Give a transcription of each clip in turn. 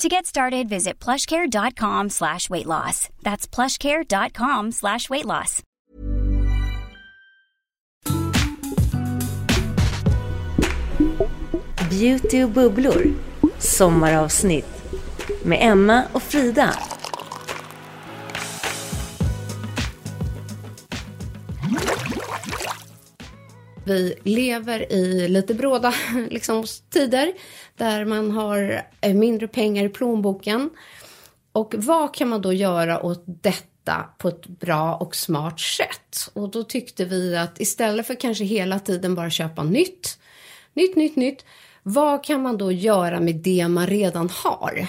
To get started, visit plushcare.com slash weight loss. That's plushcare.com slash weight loss. Beauty och bubblor Sommaravsnitt med Emma och Frida. Vi lever i lite bråda liksom, tider där man har eh, mindre pengar i plånboken. Och vad kan man då göra åt detta på ett bra och smart sätt? Och då tyckte vi att istället för kanske hela tiden bara köpa nytt, nytt, nytt, nytt. Vad kan man då göra med det man redan har?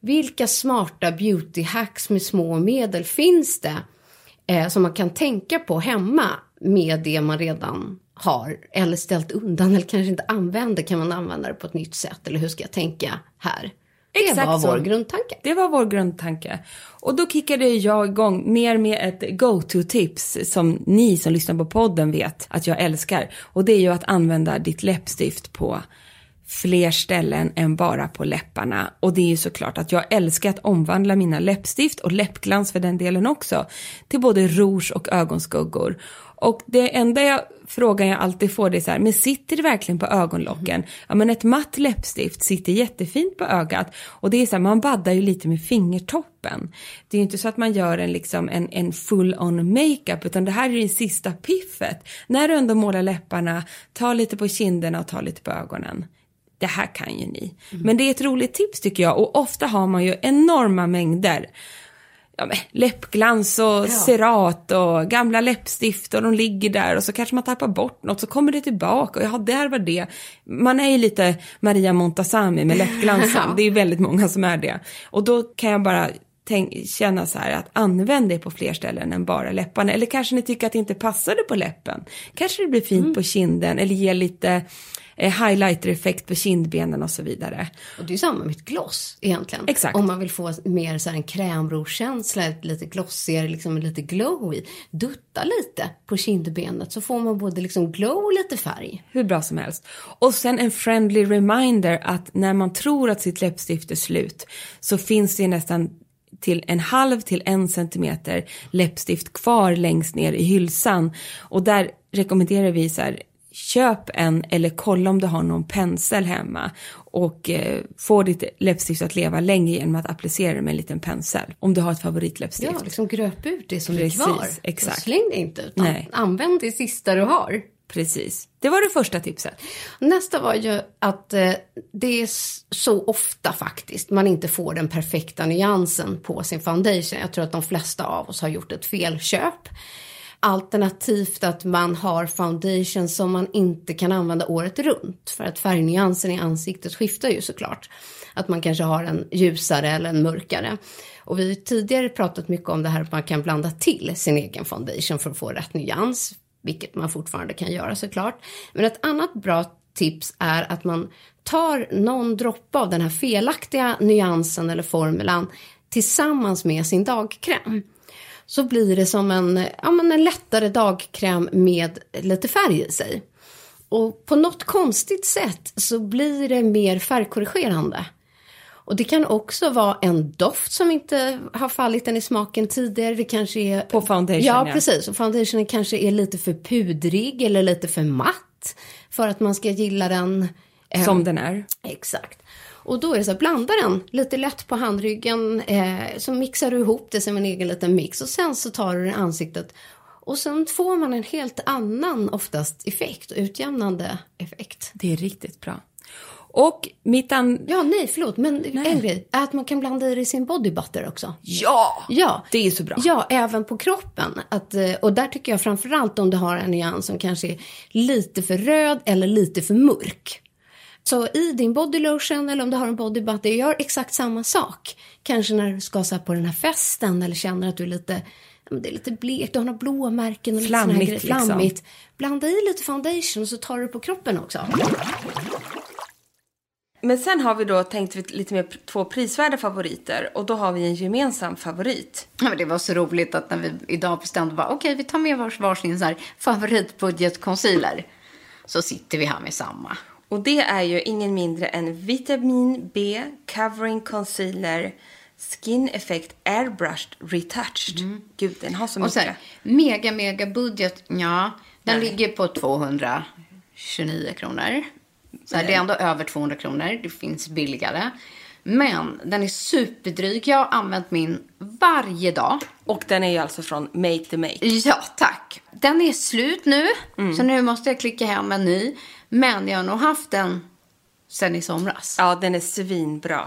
Vilka smarta beauty hacks med små medel finns det eh, som man kan tänka på hemma med det man redan har eller ställt undan eller kanske inte använder kan man använda det på ett nytt sätt eller hur ska jag tänka här? Det Exakt var så. vår grundtanke. Det var vår grundtanke. Och då kickade jag igång mer med ett go-to-tips som ni som lyssnar på podden vet att jag älskar. Och det är ju att använda ditt läppstift på fler ställen än bara på läpparna. Och det är ju såklart att jag älskar att omvandla mina läppstift och läppglans för den delen också till både rouge och ögonskuggor. Och det enda jag, frågan jag alltid får det är så här, men sitter det verkligen på ögonlocken? Ja men ett matt läppstift sitter jättefint på ögat och det är så här, man baddar ju lite med fingertoppen. Det är ju inte så att man gör en liksom en, en full on makeup utan det här är det sista piffet. När du ändå målar läpparna, ta lite på kinderna och ta lite på ögonen. Det här kan ju ni. Men det är ett roligt tips tycker jag och ofta har man ju enorma mängder ja, men, läppglans och cerat och gamla läppstift och de ligger där och så kanske man tappar bort något så kommer det tillbaka och ja, där var det. Man är ju lite Maria Montazami med läppglansen, det är ju väldigt många som är det. Och då kan jag bara tänk, känna så här att använd det på fler ställen än bara läpparna. Eller kanske ni tycker att det inte passade på läppen. Kanske det blir fint på kinden eller ger lite eh, highlighter-effekt på kindbenen och så vidare. Och det är ju samma med ett gloss egentligen. Exakt. Om man vill få mer så här en krämrouge-känsla, lite glossigare, liksom lite glow i. Dutta lite på kindbenet så får man både liksom glow och lite färg. hur bra som helst. Och sen en friendly reminder att när man tror att sitt läppstift är slut så finns det nästan till en halv till en centimeter läppstift kvar längst ner i hylsan. Och där rekommenderar vi så här, köp en eller kolla om du har någon pensel hemma och eh, få ditt läppstift att leva länge genom att applicera det med en liten pensel. Om du har ett favoritläppstift. Ja, liksom gröp ut det som Precis, är kvar. exakt. Och släng det inte, utan Nej. använd det sista du har. Precis. Det var det första tipset. Nästa var ju att eh, det är så ofta faktiskt man inte får den perfekta nyansen på sin foundation. Jag tror att de flesta av oss har gjort ett felköp. Alternativt att man har foundation som man inte kan använda året runt. För att färgnyansen i ansiktet skiftar ju såklart. Att man kanske har en ljusare eller en mörkare. Och vi har tidigare pratat mycket om det här att man kan blanda till sin egen foundation för att få rätt nyans. Vilket man fortfarande kan göra såklart. Men ett annat bra tips är att man tar någon droppe av den här felaktiga nyansen eller formulan tillsammans med sin dagkräm. så blir det som en, ja, men en lättare dagkräm med lite färg i sig. Och på något konstigt sätt så blir det mer färgkorrigerande. Och det kan också vara en doft som inte har fallit en i smaken tidigare. Det kanske är... På foundation, ja. ja. precis. Och foundationen kanske är lite för pudrig eller lite för matt. För att man ska gilla den. eh, Som den är. Exakt. Och då är det så här, blanda den lite lätt på handryggen. Eh, så mixar du ihop det som en egen liten mix. Och sen så tar du det i ansiktet. Och sen får man en helt annan oftast effekt. Utjämnande effekt. Det är riktigt bra. Och mitt an... Ja, nej, förlåt. Men en grej är att man kan blanda i det i sin body butter också. Ja! Ja. Det är så bra. Ja, även på kroppen. Att, eh, och där tycker jag framförallt om du har en nyans som kanske är lite för röd eller lite för mörk. Så i din body lotion eller om du har en body butter, gör exakt samma sak. Kanske när du ska så på den här festen eller känner att du är lite, det är lite blekt, du har några blåmärken och lite såna här Flammigt, grejer. liksom. Flammigt. Blanda i lite foundation så tar du på kroppen också. Men sen har vi då tänkt lite mer två prisvärda favoriter och då har vi en gemensam favorit. Ja, men det var så roligt att när vi idag bestämde bara, okej, vi tar med vars, varsin så här favoritbudget-concealer. Så sitter vi här med samma. Och det är ju ingen mindre än Vitamin B Covering Concealer Skin Effect Airbrushed Retouched. Gud, den har så Och mycket. så här, mega, mega budget, ja, den ligger på 229 kronor. Så här, det är ändå över 200 kronor, det finns billigare. Men den är superdryg. Jag har använt min varje dag. Och den är ju alltså från Make the Make. Ja, tack. Den är slut nu, så nu måste jag klicka hem en ny. Men jag har nog haft den sen i somras. Ja, den är svinbra.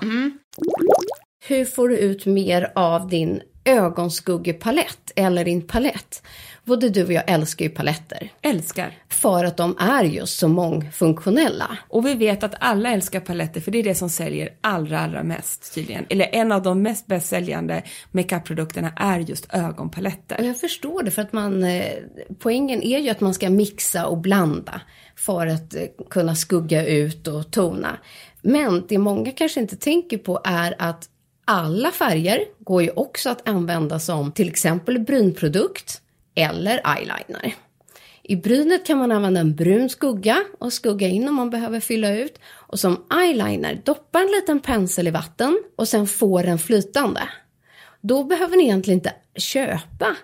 Hur får du ut mer av din ögonskuggepalett eller din palett? Både du och jag älskar ju paletter. Älskar. För att de är just så mångfunktionella. Och vi vet att alla älskar paletter för det är det som säljer allra, allra mest tydligen. Eller en av de mest bästsäljande makeup-produkterna är just ögonpaletter. Och jag förstår det för att man, eh, poängen är ju att man ska mixa och blanda för att eh, kunna skugga ut och tona. Men det många kanske inte tänker på är att alla färger går ju också att använda som till exempel brynprodukt eller eyeliner. I brynet kan man använda en brun skugga och skugga in om man behöver fylla ut. Och som eyeliner, doppa en liten pensel i vatten och sen få den flytande. Då behöver ni egentligen inte köpa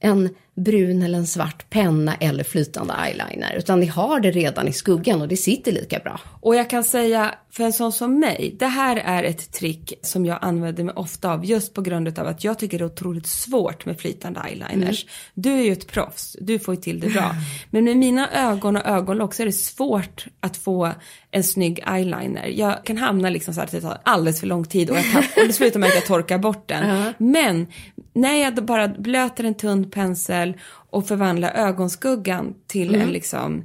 en brun eller en svart penna eller flytande eyeliner. Utan ni har det redan i skuggan och det sitter lika bra. Och jag kan säga för en sån som mig, det här är ett trick som jag använder mig ofta av just på grund av att jag tycker det är otroligt svårt med flytande eyeliners. Du är ju ett proffs, du får ju till det bra. Men med mina ögon och ögonlock så är det svårt att få en snygg eyeliner. Jag kan hamna liksom så att det tar alldeles för lång tid och, jag tapp, och det slutar med att jag torkar bort den. Men när jag bara blöter en tunn pensel och förvandlar ögonskuggan till en liksom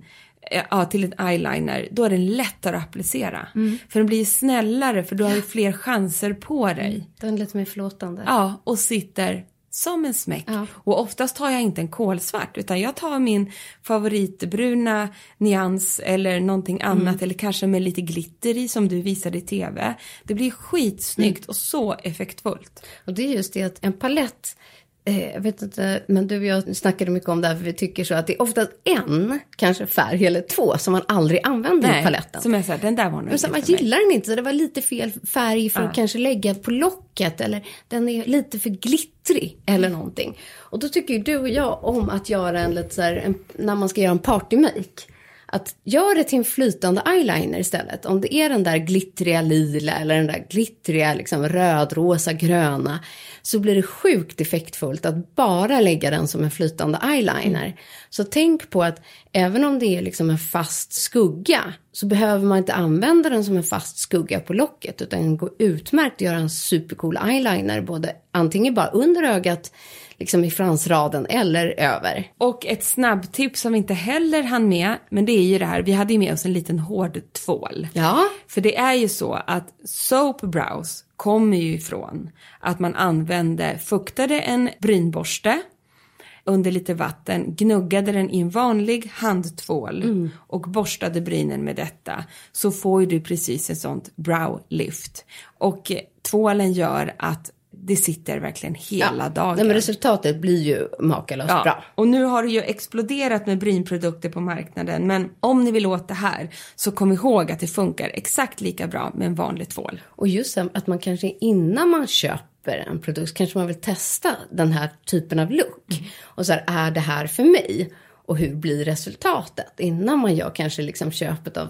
Ja, till en eyeliner, då är den lättare att applicera. För den blir snällare för du har ju fler chanser på dig. Den är lite mer förlåtande. Ja, och sitter som en smäck. Och oftast tar jag inte en kolsvart utan jag tar min favoritbruna nyans eller någonting annat eller kanske med lite glitter i som du visade i tv. Det blir skitsnyggt och så effektfullt. Och det är just det att en palett, eh, jag vet inte, men du och jag snackade mycket om det här för vi tycker så att det är oftast en, kanske färg eller två som man aldrig använder i paletten. som jag sa, den där var nog Men inte man för mig. gillar den inte, så det var lite fel färg för att kanske lägga på locket eller den är lite för glittrig eller någonting. Och då tycker ju du och jag om att göra en lite så här, en, när man ska göra en partymake. Att gör det till en flytande eyeliner istället. Om det är den där glittriga lila eller den där glittriga liksom röd, rosa, gröna. Så blir det sjukt effektfullt att bara lägga den som en flytande eyeliner. Så tänk på att även om det är liksom en fast skugga. Så behöver man inte använda den som en fast skugga på locket. Utan det går utmärkt att göra en supercool eyeliner. Både antingen bara under ögat, liksom i fransraden eller över. Och ett snabbtips som vi inte heller hann med, men det är ju det här, vi hade ju med oss en liten hård tvål. Ja. För det är ju så att soap brows kommer ju ifrån att man använde, fuktade en brynborste under lite vatten, gnuggade den i en vanlig handtvål och borstade brynen med detta så får ju du precis ett sånt brow lift. Och tvålen gör att det sitter verkligen hela dagen. Nej, men resultatet blir ju makalöst Ja, bra. och nu har det ju exploderat med brynprodukter på marknaden. Men om ni vill åt det här så kom ihåg att det funkar exakt lika bra med en vanlig tvål. Och just det, att man kanske innan man köper en produkt kanske man vill testa den här typen av look. Mm. Och så här, är det här för mig? Och hur blir resultatet? Innan man gör kanske liksom köpet av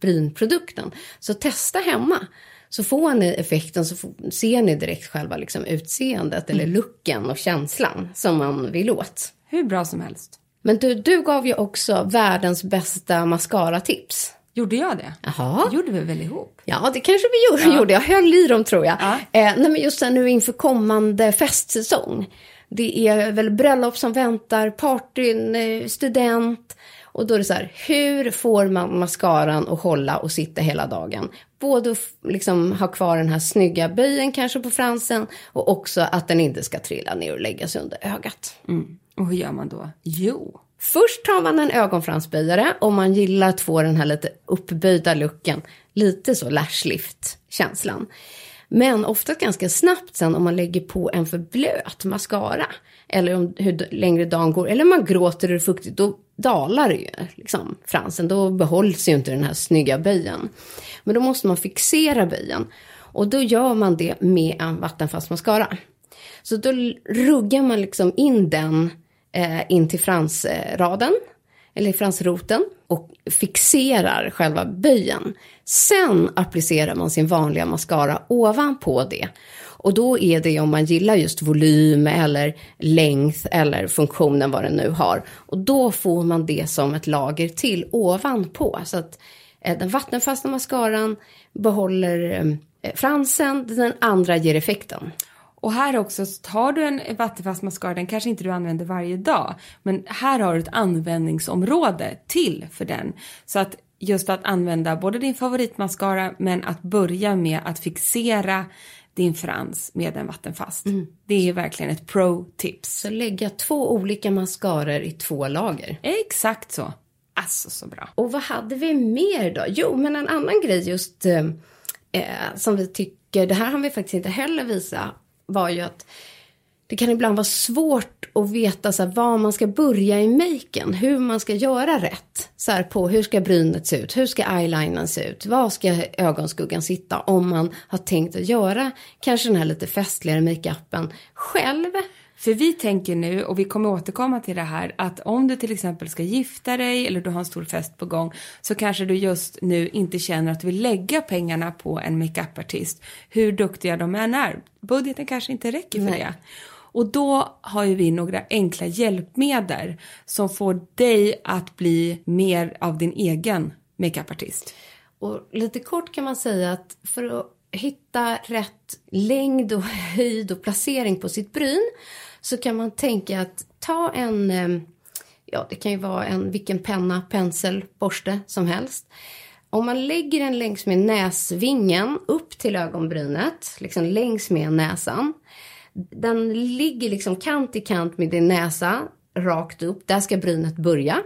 brynprodukten. Så testa hemma. Så får ni effekten, så får, ser ni direkt själva liksom utseendet eller Mm. looken och känslan som man vill åt. Hur bra som helst. Men du, du gav ju också världens bästa mascara-tips. Gjorde jag det? Jaha. Det gjorde vi väl ihop? Ja, det kanske vi gjorde. gjorde. Jag höll i dem tror jag. Ja. Eh, nej, men just nu inför kommande festsäsong. Det är väl bröllop som väntar, partyn, eh, student. Och då är det så här, hur får man mascaran att hålla och sitta hela dagen? Både att liksom ha kvar den här snygga böjen kanske på fransen och också att den inte ska trilla ner och lägga sig under ögat. Mm. Och hur gör man då? Jo. Först tar man en ögonfransböjare om man gillar att få den här lite uppböjda looken. Lite så lashlift-känslan. Men ofta ganska snabbt sen om man lägger på en för blöt mascara. Eller om hur längre dagen går. Eller man gråter och det är fuktigt. Då dalar det ju liksom fransen. Då behålls ju inte den här snygga böjen. Men då måste man fixera böjen. Och då gör man det med en vattenfast mascara. Så då ruggar man liksom in den eh, in till fransraden, eller fransroten, och fixerar själva böjen. Sen applicerar man sin vanliga mascara ovanpå det. Och då är det om man gillar just volym eller längd eller funktionen vad den nu har. Och då får man det som ett lager till ovanpå. Så att eh, den vattenfasta mascaran behåller eh, fransen, den andra ger effekten. Och här också, så tar du en vattenfast mascara, den kanske inte du använder varje dag, men här har du ett användningsområde till för den. Så att just att använda både din favoritmascara, men att börja med att fixera din frans med en vattenfast. Det är verkligen ett pro-tips. Så lägga två olika mascaror i två lager. Exakt så. Alltså så bra. Och vad hade vi mer då? Jo, men en annan grej just eh, eh, som vi tycker, det här har vi faktiskt inte heller visat, var ju att det kan ibland vara svårt att veta så här, var man ska börja i maken, hur man ska göra rätt. Så här på hur ska brynet se ut, hur ska eyelinen se ut, var ska ögonskuggan sitta om man har tänkt att göra kanske den här lite festligare makeupen själv. För vi tänker nu, och vi kommer återkomma till det här, att om du till exempel ska gifta dig eller du har en stor fest på gång så kanske du just nu inte känner att du vill lägga pengarna på en makeupartist, hur duktiga de än är. Budgeten kanske inte räcker för Nej. det. Och då har ju vi några enkla hjälpmedel som får dig att bli mer av din egen makeupartist. Och lite kort kan man säga att för att hitta rätt längd och höjd och placering på sitt bryn så kan man tänka att ta en, eh, ja det kan ju vara en vilken penna, pensel, borste som helst. Om man lägger den längs med näsvingen upp till ögonbrynet, liksom längs med näsan. Den ligger liksom kant i kant med din näsa, rakt upp. Där ska brynet börja.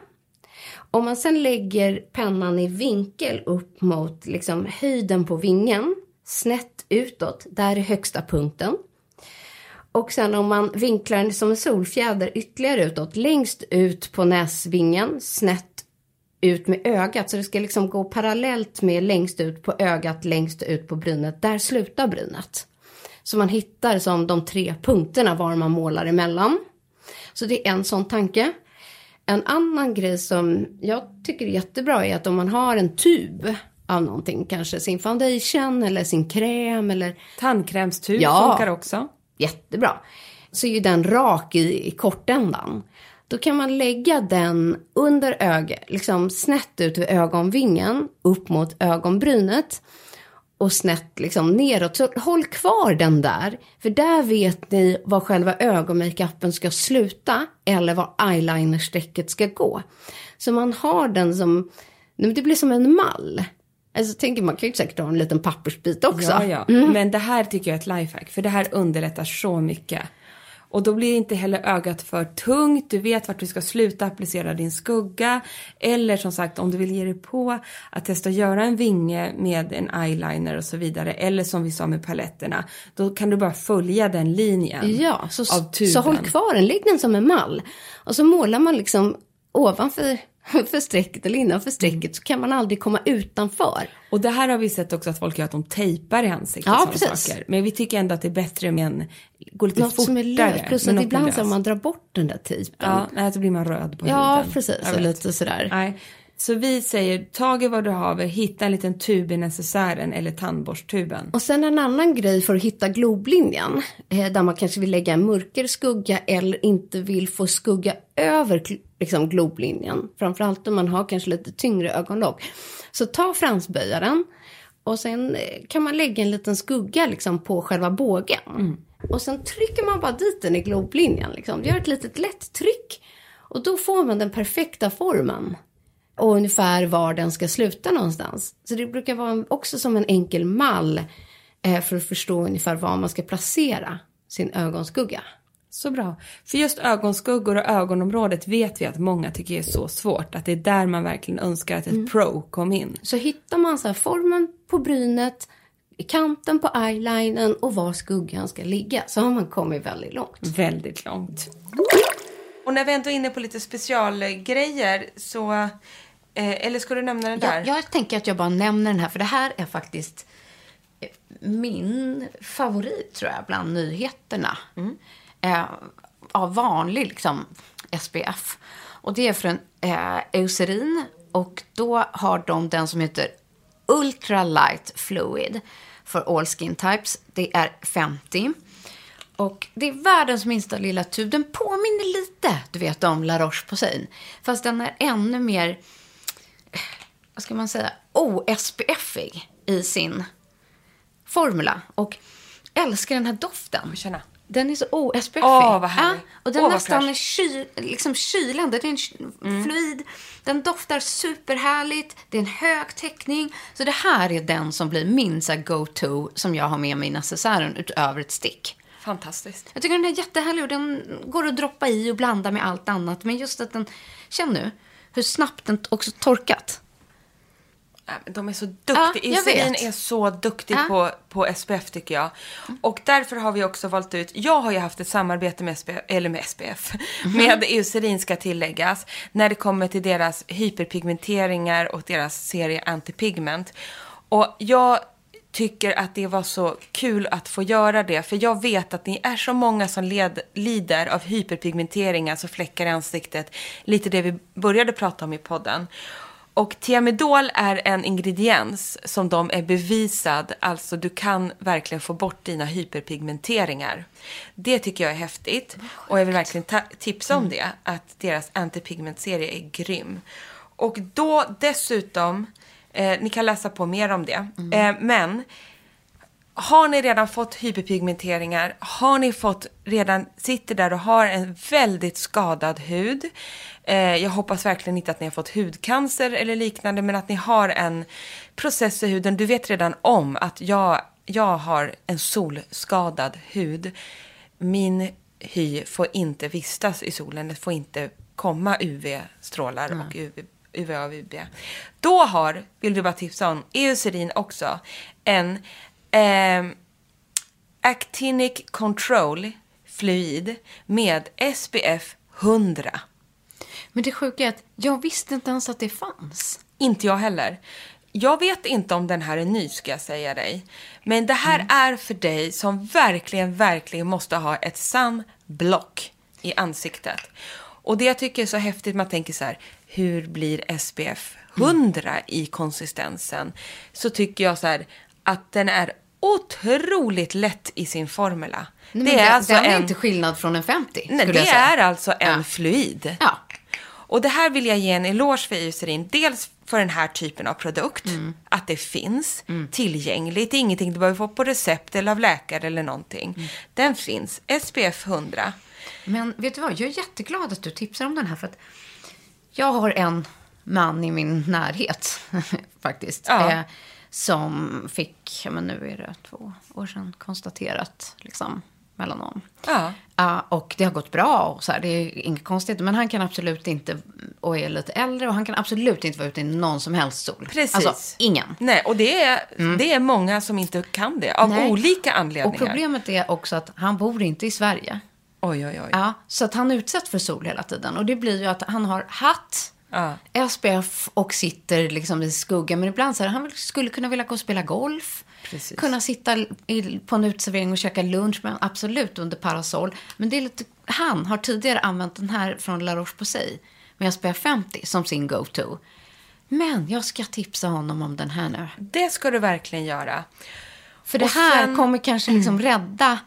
Om man sen lägger pennan i vinkel upp mot liksom höjden på vingen, snett utåt, där är högsta punkten. Och sen om man vinklar den som en solfjäder ytterligare utåt, längst ut på näsvingen, snett ut med ögat. Så det ska liksom gå parallellt med längst ut på ögat, längst ut på brynet. Där slutar brynet. Så man hittar som de tre punkterna var man målar emellan. Så det är en sån tanke. En annan grej som jag tycker är jättebra är att om man har en tub av någonting, kanske sin foundation eller sin kräm eller Tandkrämstub Ja. funkar också jättebra, så är ju den rak i, i kortändan. Då kan man lägga den under ögat, liksom snett ut vid ögonvingen, upp mot ögonbrynet och snett liksom neråt. Så håll kvar den där, för där vet ni var själva ögonmakeupen ska sluta eller var eyelinerstrecket ska gå. Så man har den som, det blir som en mall. Alltså tänker man kan ju säkert ha en liten pappersbit också. Ja, ja. Men det här tycker jag är ett lifehack, för det här underlättar så mycket. Och då blir inte heller ögat för tungt. Du vet vart du ska sluta applicera din skugga. Eller som sagt, om du vill ge dig på att testa att göra en vinge med en eyeliner och så vidare. Eller som vi sa med paletterna. Då kan du bara följa den linjen Ja, så, av tuben. så håll kvar den, lägg den som en mall. Och så målar man liksom ovanför för strecket eller innanför strecket så kan man aldrig komma utanför. Och det här har vi sett också att folk gör att de tejpar i ansiktet. Ja, precis. Saker. Men vi tycker ändå att det är bättre med en, gå lite Något fortare. som är löst. Plus att ibland så om man drar bort den där tejpen. Ja, nej, så blir man röd på Ja, huden. precis. Jag Och lite sådär. Nej. Så vi säger, tag i vad du haver, hitta en liten tub i necessären eller tandborsttuben. Och sen en annan grej för att hitta globlinjen. Eh, där man kanske vill lägga en mörkare skugga eller inte vill få skugga över liksom, globlinjen. Framförallt om man har kanske lite tyngre ögonlock. Så ta fransböjaren och sen eh, kan man lägga en liten skugga liksom, på själva bågen. Och sen trycker man bara dit den i globlinjen. Liksom. Du gör ett litet lätt tryck. Och då får man den perfekta formen. Och ungefär var den ska sluta någonstans. Så det brukar vara också som en enkel mall eh, för att förstå ungefär var man ska placera sin ögonskugga. Så bra. För just ögonskuggor och ögonområdet vet vi att många tycker är så svårt. Att det är där man verkligen önskar att ett Mm. pro kom in. Så hittar man så här formen på brynet, i kanten på eyelinen och var skuggan ska ligga så har man kommit väldigt långt. Väldigt långt. Och när vi ändå är inne på lite specialgrejer så... Eh, eller ska du nämna den där? Jag, jag tänker att jag bara nämner den här, för det här är faktiskt eh, min favorit, tror jag, bland nyheterna. Eh, av vanlig liksom, SPF. Och det är från eh, Eucerin. Och då har de den som heter Ultra Light Fluid för all skin types. Det är 50. Och det är världens minsta lilla tub. Den påminner lite, du vet, om La Roche-Posay. Fast den är ännu mer vad ska man säga, OSPF-ig i sin formula. Och älskar den här doften. Känna. Den är så o-SPF-ig. Åh, vad härligt. och den Åh, vad nästan är ky, liksom kylande. Den är ky- fluid. Den doftar superhärligt. Det är en hög täckning. Så det här är den som blir min go-to som jag har med mig i necessären utöver ett stick. Fantastiskt. Jag tycker den är jättehärlig och den går att droppa i och blanda med allt annat. Men just att den, känn nu hur snabbt den också torkat. Men De är så Ja, duktiga. Eucerin vet. är så duktig Ja. på, på SPF tycker jag. Och därför har vi också valt ut, jag har ju haft ett samarbete med SPF, eller med SPF, Mhm. med Eucerin ska tilläggas, när det kommer till deras hyperpigmenteringar och deras serie Antipigment. Och jag tycker att det var så kul att få göra det, för jag vet att ni är så många som led, lider av hyperpigmentering, alltså fläckar i ansiktet, lite det vi började prata om i podden. Och Thiamidol är en ingrediens som de är bevisad, alltså du kan verkligen få bort dina hyperpigmenteringar. Det tycker jag är häftigt och jag vill verkligen tipsa om det, att deras antipigmentserie är grym. Och då dessutom, eh, ni kan läsa på mer om det, eh, men har ni redan fått hyperpigmenteringar, har ni fått redan, sitter där och har en väldigt skadad hud. Eh, jag hoppas verkligen inte att ni har fått hudcancer eller liknande, men att ni har en process i huden. Du vet redan om att jag, jag har en solskadad hud. Min hy får inte vistas i solen, det får inte komma UV-strålar och UV, UVA och UB. Då har, vill vi bara tipsa om, Eucerin också en eh, Actinic Control fluid med SPF 100. Men det sjuka är att jag visste inte ens att det fanns. Inte jag heller. Jag vet inte om den här är ny, ska jag säga dig. Men det här är för dig som verkligen, verkligen måste ha ett sunblock i ansiktet. Och det jag tycker är så häftigt, man tänker så här, hur blir SPF 100 i konsistensen? Så tycker jag så här, att den är otroligt lätt i sin formula. Nej, det är den, alltså den är en... inte skillnad från en 50. Nej, det är alltså en Ja. fluid. Ja. Och det här vill jag ge en eloge för Eucerin. Dels för den här typen av produkt. Mm. Att det finns tillgängligt. Det är ingenting du behöver få på recept eller av läkare eller någonting. Mm. Den finns. SPF 100. Men vet du vad, jag är jätteglad att du tipsar om den här. För att jag har en man i min närhet faktiskt. Ja. Eh, som fick, men nu är det två år sedan, konstaterat liksom, mellan dem. Ja. Ja, och det har gått bra och så här, det är inget konstigt. Men han kan absolut inte, och är lite äldre, och han kan absolut inte vara ute i någon som helst sol. Precis. Alltså, ingen. Nej, och det är, det är många som inte kan det av Nej. olika anledningar. Och problemet är också att han bor inte i Sverige. Oj, oj, oj. Ja, så att han utsätts för sol hela tiden. Och det blir ju att han har hatt, Ja. SPF och sitter liksom i skuggan. Men ibland så här, han skulle kunna vilja gå och spela golf. Precis. Kunna sitta i, på en uteservering och käka lunch, men absolut under parasoll. Men det är lite, han har tidigare använt den här från La Roche-Posay med SPF 50 som sin go-to. Men jag ska tipsa honom om den här nu. Det ska du verkligen göra. För det Och här sen- kommer kanske liksom rädda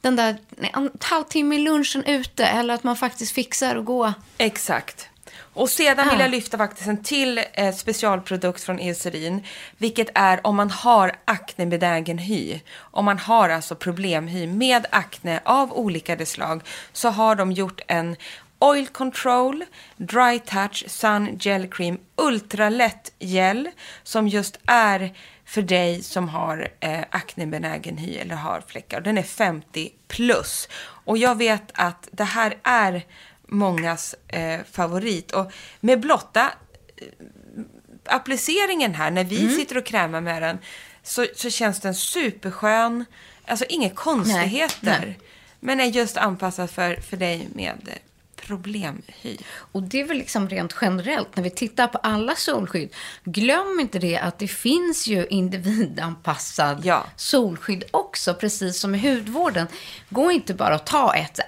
den där en halvtimme i lunchen ute. Eller att man faktiskt fixar att gå. Exakt. Och sedan vill Ah. jag lyfta faktiskt en till eh, specialprodukt från Eucerin. Vilket är om man har aknebenägen hy. Om man har alltså problemhy med akne av olika slag. Så har de gjort en Oil Control Dry Touch Sun Gel Cream Ultralätt gel. Som just är för dig som har eh, aknebenägen hy eller har fläckar. Den är 50 plus. Och jag vet att det här är mångas eh, favorit. Och med blotta eh, appliceringen här, när vi sitter och krämar med den, så, så känns den superskön. Alltså inga konstigheter. nej. Men är just anpassad för, för dig med problemhy. Och det är väl liksom rent generellt när vi tittar på alla solskydd. Glöm inte det att det finns ju individanpassad Ja. solskydd också, precis som i hudvården. Gå inte bara och ta ett, äh,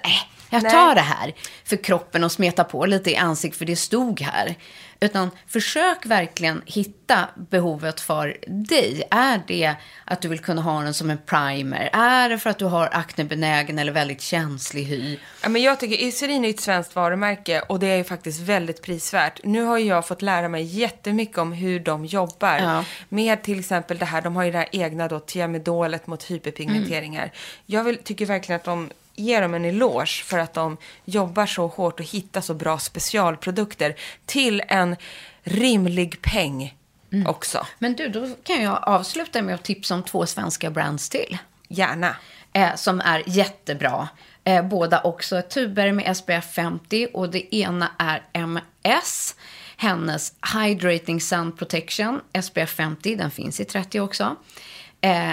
jag Nej. tar det här för kroppen och smeta på lite i ansiktet för det stod här. Utan försök verkligen hitta behovet för dig. Är det att du vill kunna ha den som en primer? Är det för att du har aknebenägen eller väldigt känslig hy? Ja, men jag tycker Eucerin är ett svenskt varumärke och det är ju faktiskt väldigt prisvärt. Nu har jag fått lära mig jättemycket om hur de jobbar. Ja. Med till exempel det här, de har ju det här egna då, tiamidolet mot hyperpigmenteringar. Mm. Jag vill, tycker verkligen att de ger dem en eloge för att de jobbar så hårt och hittar så bra specialprodukter till en rimlig peng Mm. också. Men du, då kan jag avsluta med att tipsa om två svenska brands till. Gärna. Eh, som är jättebra. Eh, båda också tuber med SPF 50 och det ena är MS. Hennes Hydrating Sun Protection SPF 50, den finns i 30 också. Eh,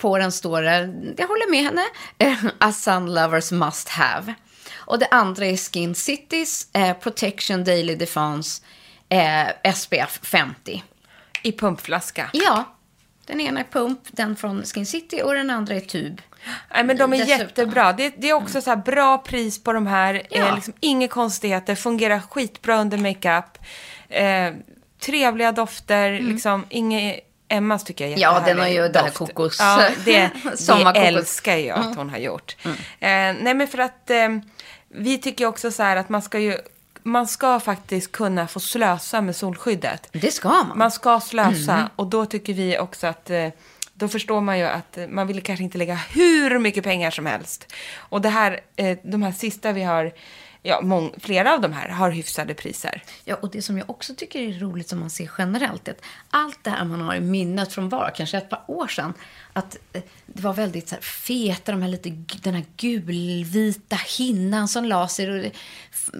på den står det, jag håller med henne, eh, A Sun Lovers Must Have. Och det andra är Skin Cities eh, Protection Daily Defense eh, SPF 50. I pumpflaska. Ja, den ena är pump, den från Skin City och den andra är tub. Nej, men de är Dessutom. jättebra. Det, det är också så här bra pris på de här. Ja. Eh, liksom inga konstigheter, fungerar skitbra under makeup. Eh, trevliga dofter, liksom inget... Emmas tycker jag är Mm. Ja, jättehärlig den har ju det här kokos- Ja, det, det älskar jag att hon har gjort. Eh, nej, men för att eh, vi tycker också så här att man ska ju... Man ska faktiskt kunna få slösa med solskyddet. Det ska man. Man ska slösa Mm. och då tycker vi också att eh, då förstår man ju att man vill kanske inte lägga hur mycket pengar som helst. Och det här, eh, de här sista vi har, ja, mång, flera av de här har hyfsade priser. Ja, och det som jag också tycker är roligt som man ser generellt, är att allt det här man har i minnet från bara kanske ett par år sedan, att eh, det var väldigt så här feta, de här lite, den här gulvita hinnan som la sig och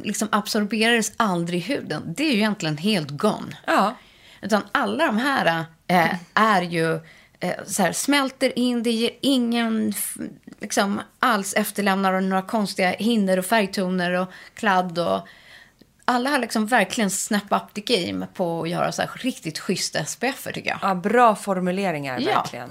liksom absorberades aldrig i huden. Det är ju egentligen helt gone. Ja. Utan alla de här eh, är ju så här, smälter in, det ger ingen liksom, alls efterlämnar några konstiga hinnor och färgtoner och kladd och alla har liksom verkligen snap up the game på att göra så här riktigt schyssta SPF tycker jag. ja, bra formuleringar Ja. verkligen.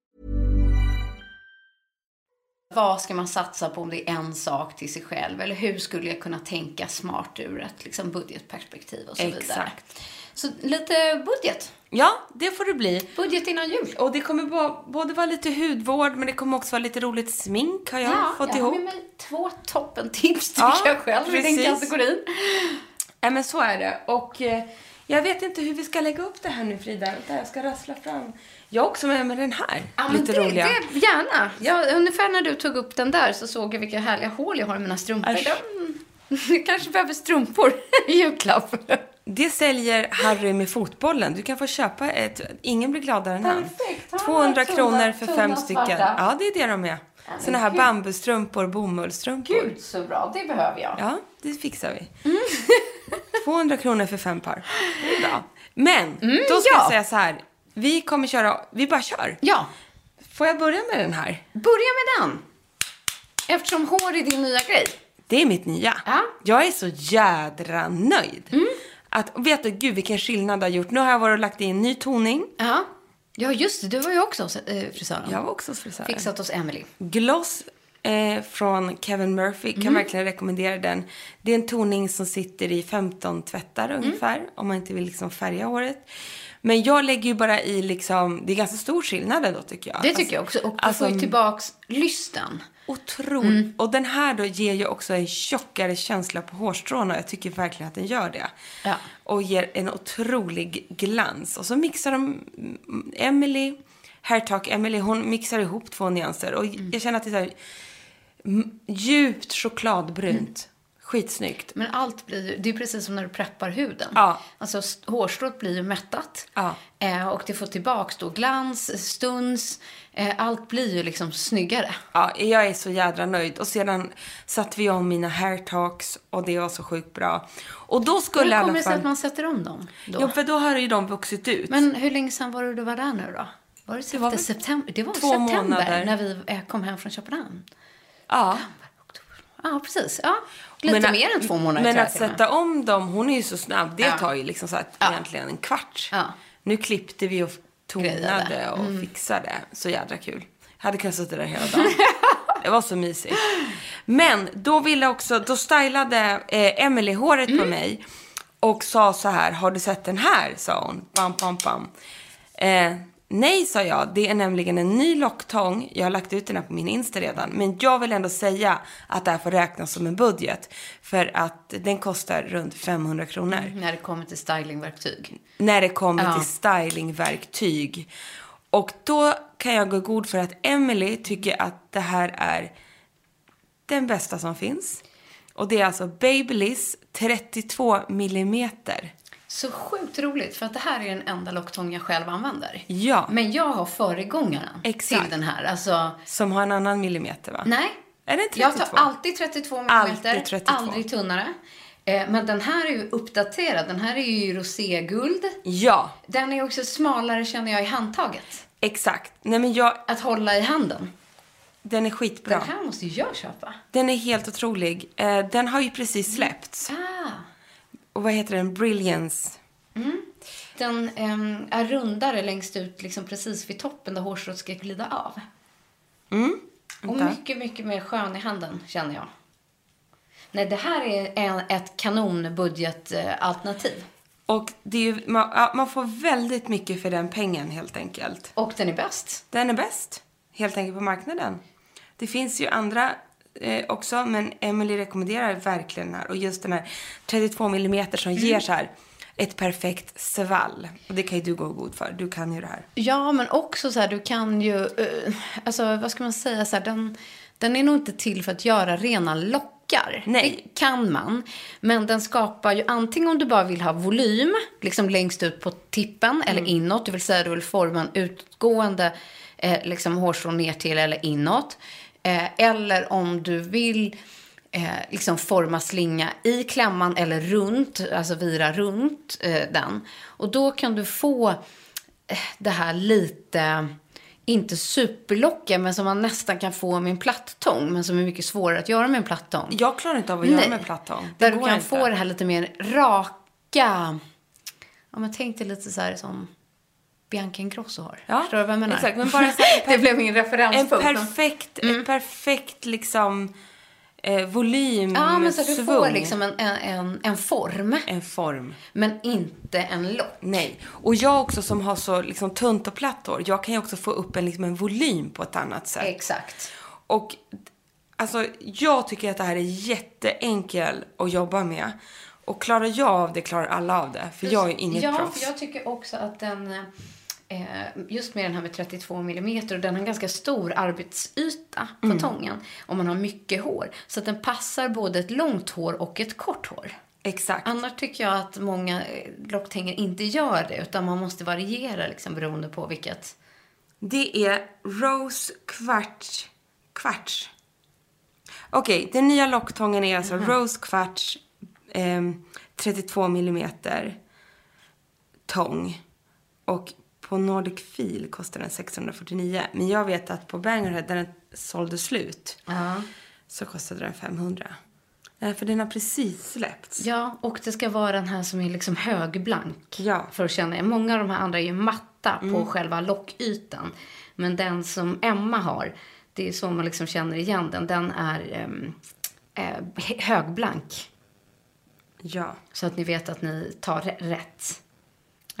Vad ska man satsa på om det är en sak till sig själv? Eller hur skulle jag kunna tänka smart ur ett liksom, budgetperspektiv och så vidare. Exakt. Så lite budget. Ja, det får det bli. Budget innan jul. Och det kommer både vara lite hudvård, men det kommer också vara lite roligt smink har jag Ja, fått jag ihop. har med mig två toppentips tycker Ja, jag själv i den precis. kategorin. Nej, men så är det. Och eh, jag vet inte hur vi ska lägga upp det här nu, Frida. Vänta, jag ska rassla fram. Jag har också med mig den här. Ja, lite det, roliga. Det, gärna. Ja, ungefär när du tog upp den där så såg jag vilka härliga hål jag har i mina strumpor. Jag kanske behöver strumpor i julklapp. Det säljer Harry med fotbollen. Du kan få köpa ett. Ingen blir gladare än han. Perfekt. Ha 200 tunna- kronor för tunna fem svarta. stycken. Ja, det är det de är. Såna här gud. bambustrumpor, bomullsstrumpor. Gud så bra, det behöver jag. Ja, det fixar vi. Mm. 200 kronor för fem par. Det är bra. Men, då ska ja. jag säga så här. Vi kommer köra, vi bara kör. Ja, Får jag börja med den här? börja med den. Eftersom hår är din nya grej. Det är mitt nya. Ja. Mm. Jag är så jädra nöjd. Att, och vet du, gud vilken skillnad det har gjort. Nu har jag varit och lagt in ny toning. Ja. Ja, just det. Du var ju också hos eh, frisören. Jag var också hos frisören. Fixat hos Emily. Gloss eh, från Kevin Murphy. Kan verkligen rekommendera den. Det är en toning som sitter i 15 tvättar ungefär. Om man inte vill liksom färga håret. Men jag lägger ju bara i liksom, det är ganska stor skillnad ändå tycker jag. Det tycker jag också. Och du alltså, får ju tillbaks lysten. Otroligt. Och den här då ger ju också en tjockare känsla på hårstråna. Jag tycker verkligen att den gör det. Ja. Och ger en otrolig glans. Och så mixar de, mm, Emily, Hairtalk Emily, hon mixar ihop två nyanser. Och jag känner att det är så här, mm, djupt chokladbrunt. Skitsnyggt. Men allt blir ju, det är precis som när du preppar huden. Ja. Alltså hårstrået blir ju mättat. Ja. Eh, och det får tillbaks då glans, stuns. Eh, allt blir ju liksom snyggare. Ja, jag är så jädra nöjd. Och sedan satte vi om mina hairtalks och det var så sjukt bra. Och då skulle Hur kommer det sig att man sätter om dem då? Ja, för då har ju de vuxit ut. Men hur länge sedan var det du var där nu då? Var det, var det väl september? Det var två september månader. när vi eh, kom hem från Köpenhamn. ja. Ja, precis. Ja, lite Men- mer än två månader Men tror jag att och sätta om dem, hon är ju så snabb. Det Ja. tar ju liksom så att Ja. egentligen en kvart. Ja. Nu klippte vi och tonade Grejade. Mm. och fixade. Så jädra kul. Jag hade kunnat sitta där hela dagen. det var så mysigt. Men då ville också, då stylade eh, Emily håret Mm. på mig. Och sa så här, har du sett den här? Sa hon. Bam, bam, bam. Eh, nej, sa jag. Det är nämligen en ny locktång. Jag har lagt ut den här på min Insta redan. Men jag vill ändå säga att det här får räknas som en budget. För att den kostar runt 500 kronor. När det kommer till stylingverktyg. När det kommer Ja. till stylingverktyg. Och då kan jag gå god för att Emily tycker att det här är den bästa som finns. Och det är alltså Babyliss 32 millimeter. Så sjukt roligt, för att det här är den enda locktång jag själv använder. Ja. Men jag har föregångaren Exakt. till den här. Alltså, Som har en annan millimeter va? nej. Är det 32? Jag tar alltid 32 mm, Alltid 32. aldrig tunnare. Eh, men den här är ju uppdaterad. Den här är ju roséguld. Ja, Den är också smalare känner jag i handtaget. exakt. Nej men jag, Att hålla i handen. den är skitbra. Den här måste jag köpa. Den är helt otrolig. Eh, den har ju precis släppts. Ah. Och vad heter den? Brilliance. Den ehm, är rundare längst ut, liksom precis vid toppen där hårstrået ska glida av. Och Mm. Vänta. mycket, mycket mer skön i handen, känner jag. Nej, det här är en, ett kanonbudgetalternativ. Och det är ju, man, man får väldigt mycket för den pengen helt enkelt. Och den är bäst. Den är bäst, helt enkelt på marknaden. Det finns ju andra eh, också, men Emily rekommenderar verkligen den här. Och just den här 32 mm som ger så här ett perfekt svall. Och det kan ju du gå god för. Du kan ju det här. Ja, men också så här, du kan ju, eh, alltså vad ska man säga, så här, den, den är nog inte till för att göra rena lockar. Nej. Det kan man. Men den skapar ju antingen om du bara vill ha volym, liksom längst ut på tippen eller inåt, det vill säga du vill forma en utgående eh, liksom hårstrå ner till eller inåt. Eh, eller om du vill eh, liksom forma slinga i klämman eller runt, alltså vira runt eh, den. Och då kan du få eh, det här lite, inte superlockiga, men som man nästan kan få med en plattång, men som är mycket svårare att göra med en plattång. Jag klarar inte av att göra med plattång. Det Där du kan inte. få det här lite mer raka, ja men tänk dig lite så här som Bianca Ingrosso har. Ja, Förstår du vad jag menar? exakt, men bara så det blev min En referenspunkt. perfekt, en perfekt liksom eh, volym, Ja, men så att du svung. får liksom en, en, en, en form, en form. men inte en lock. Nej. Och jag också som har så liksom tunt och platt hår, jag kan ju också få upp en, liksom en volym på ett annat sätt. Exakt. Och alltså, jag tycker att det här är jätteenkel att jobba med. Och klarar jag av det, klarar alla av det. För jag är inget ja, proffs. för jag tycker också att den, just med den här med 32 mm, och den har en ganska stor arbetsyta på Mm. tången. Om man har mycket hår. Så att den passar både ett långt hår och ett kort hår. Exakt. Annars tycker jag att många eh, locktänger inte gör det, utan man måste variera liksom beroende på vilket. Det är Rose Quartz. Quartz. Okej, den nya locktången är alltså Rose Quartz ehm, 32 millimeter tång. Och på Nordic Feel kostar den 649. Men jag vet att på Bangerhead, där den sålde slut, så kostade den 500. Nej, för den har precis släppts. Ja, och det ska vara den här som är liksom högblank. Ja. För att känna. Många av de här andra är ju matta på själva lockytan. Men den som Emma har, det är så man liksom känner igen den. Den är ehm, eh, högblank. Ja. Så att ni vet att ni tar rä- rätt.